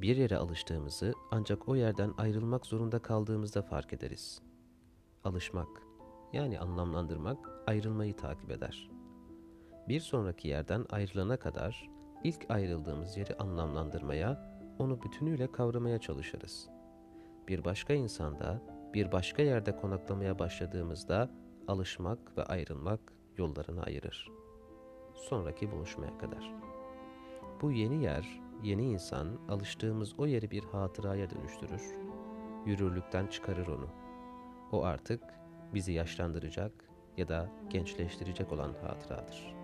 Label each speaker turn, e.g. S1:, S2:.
S1: bir yere alıştığımızı ancak o yerden ayrılmak zorunda kaldığımızda fark ederiz. Alışmak, yani anlamlandırmak ayrılmayı takip eder. Bir sonraki yerden ayrılana kadar ilk ayrıldığımız yeri anlamlandırmaya, onu bütünüyle kavramaya çalışırız. Bir başka insanda, bir başka yerde konaklamaya başladığımızda alışmak ve ayrılmak yollarını ayırır. Sonraki buluşmaya kadar. Bu yeni yer, yeni insan alıştığımız o yeri bir hatıraya dönüştürür. Yürürlükten çıkarır onu. O artık bizi yaşlandıracak ya da gençleştirecek olan hatıradır.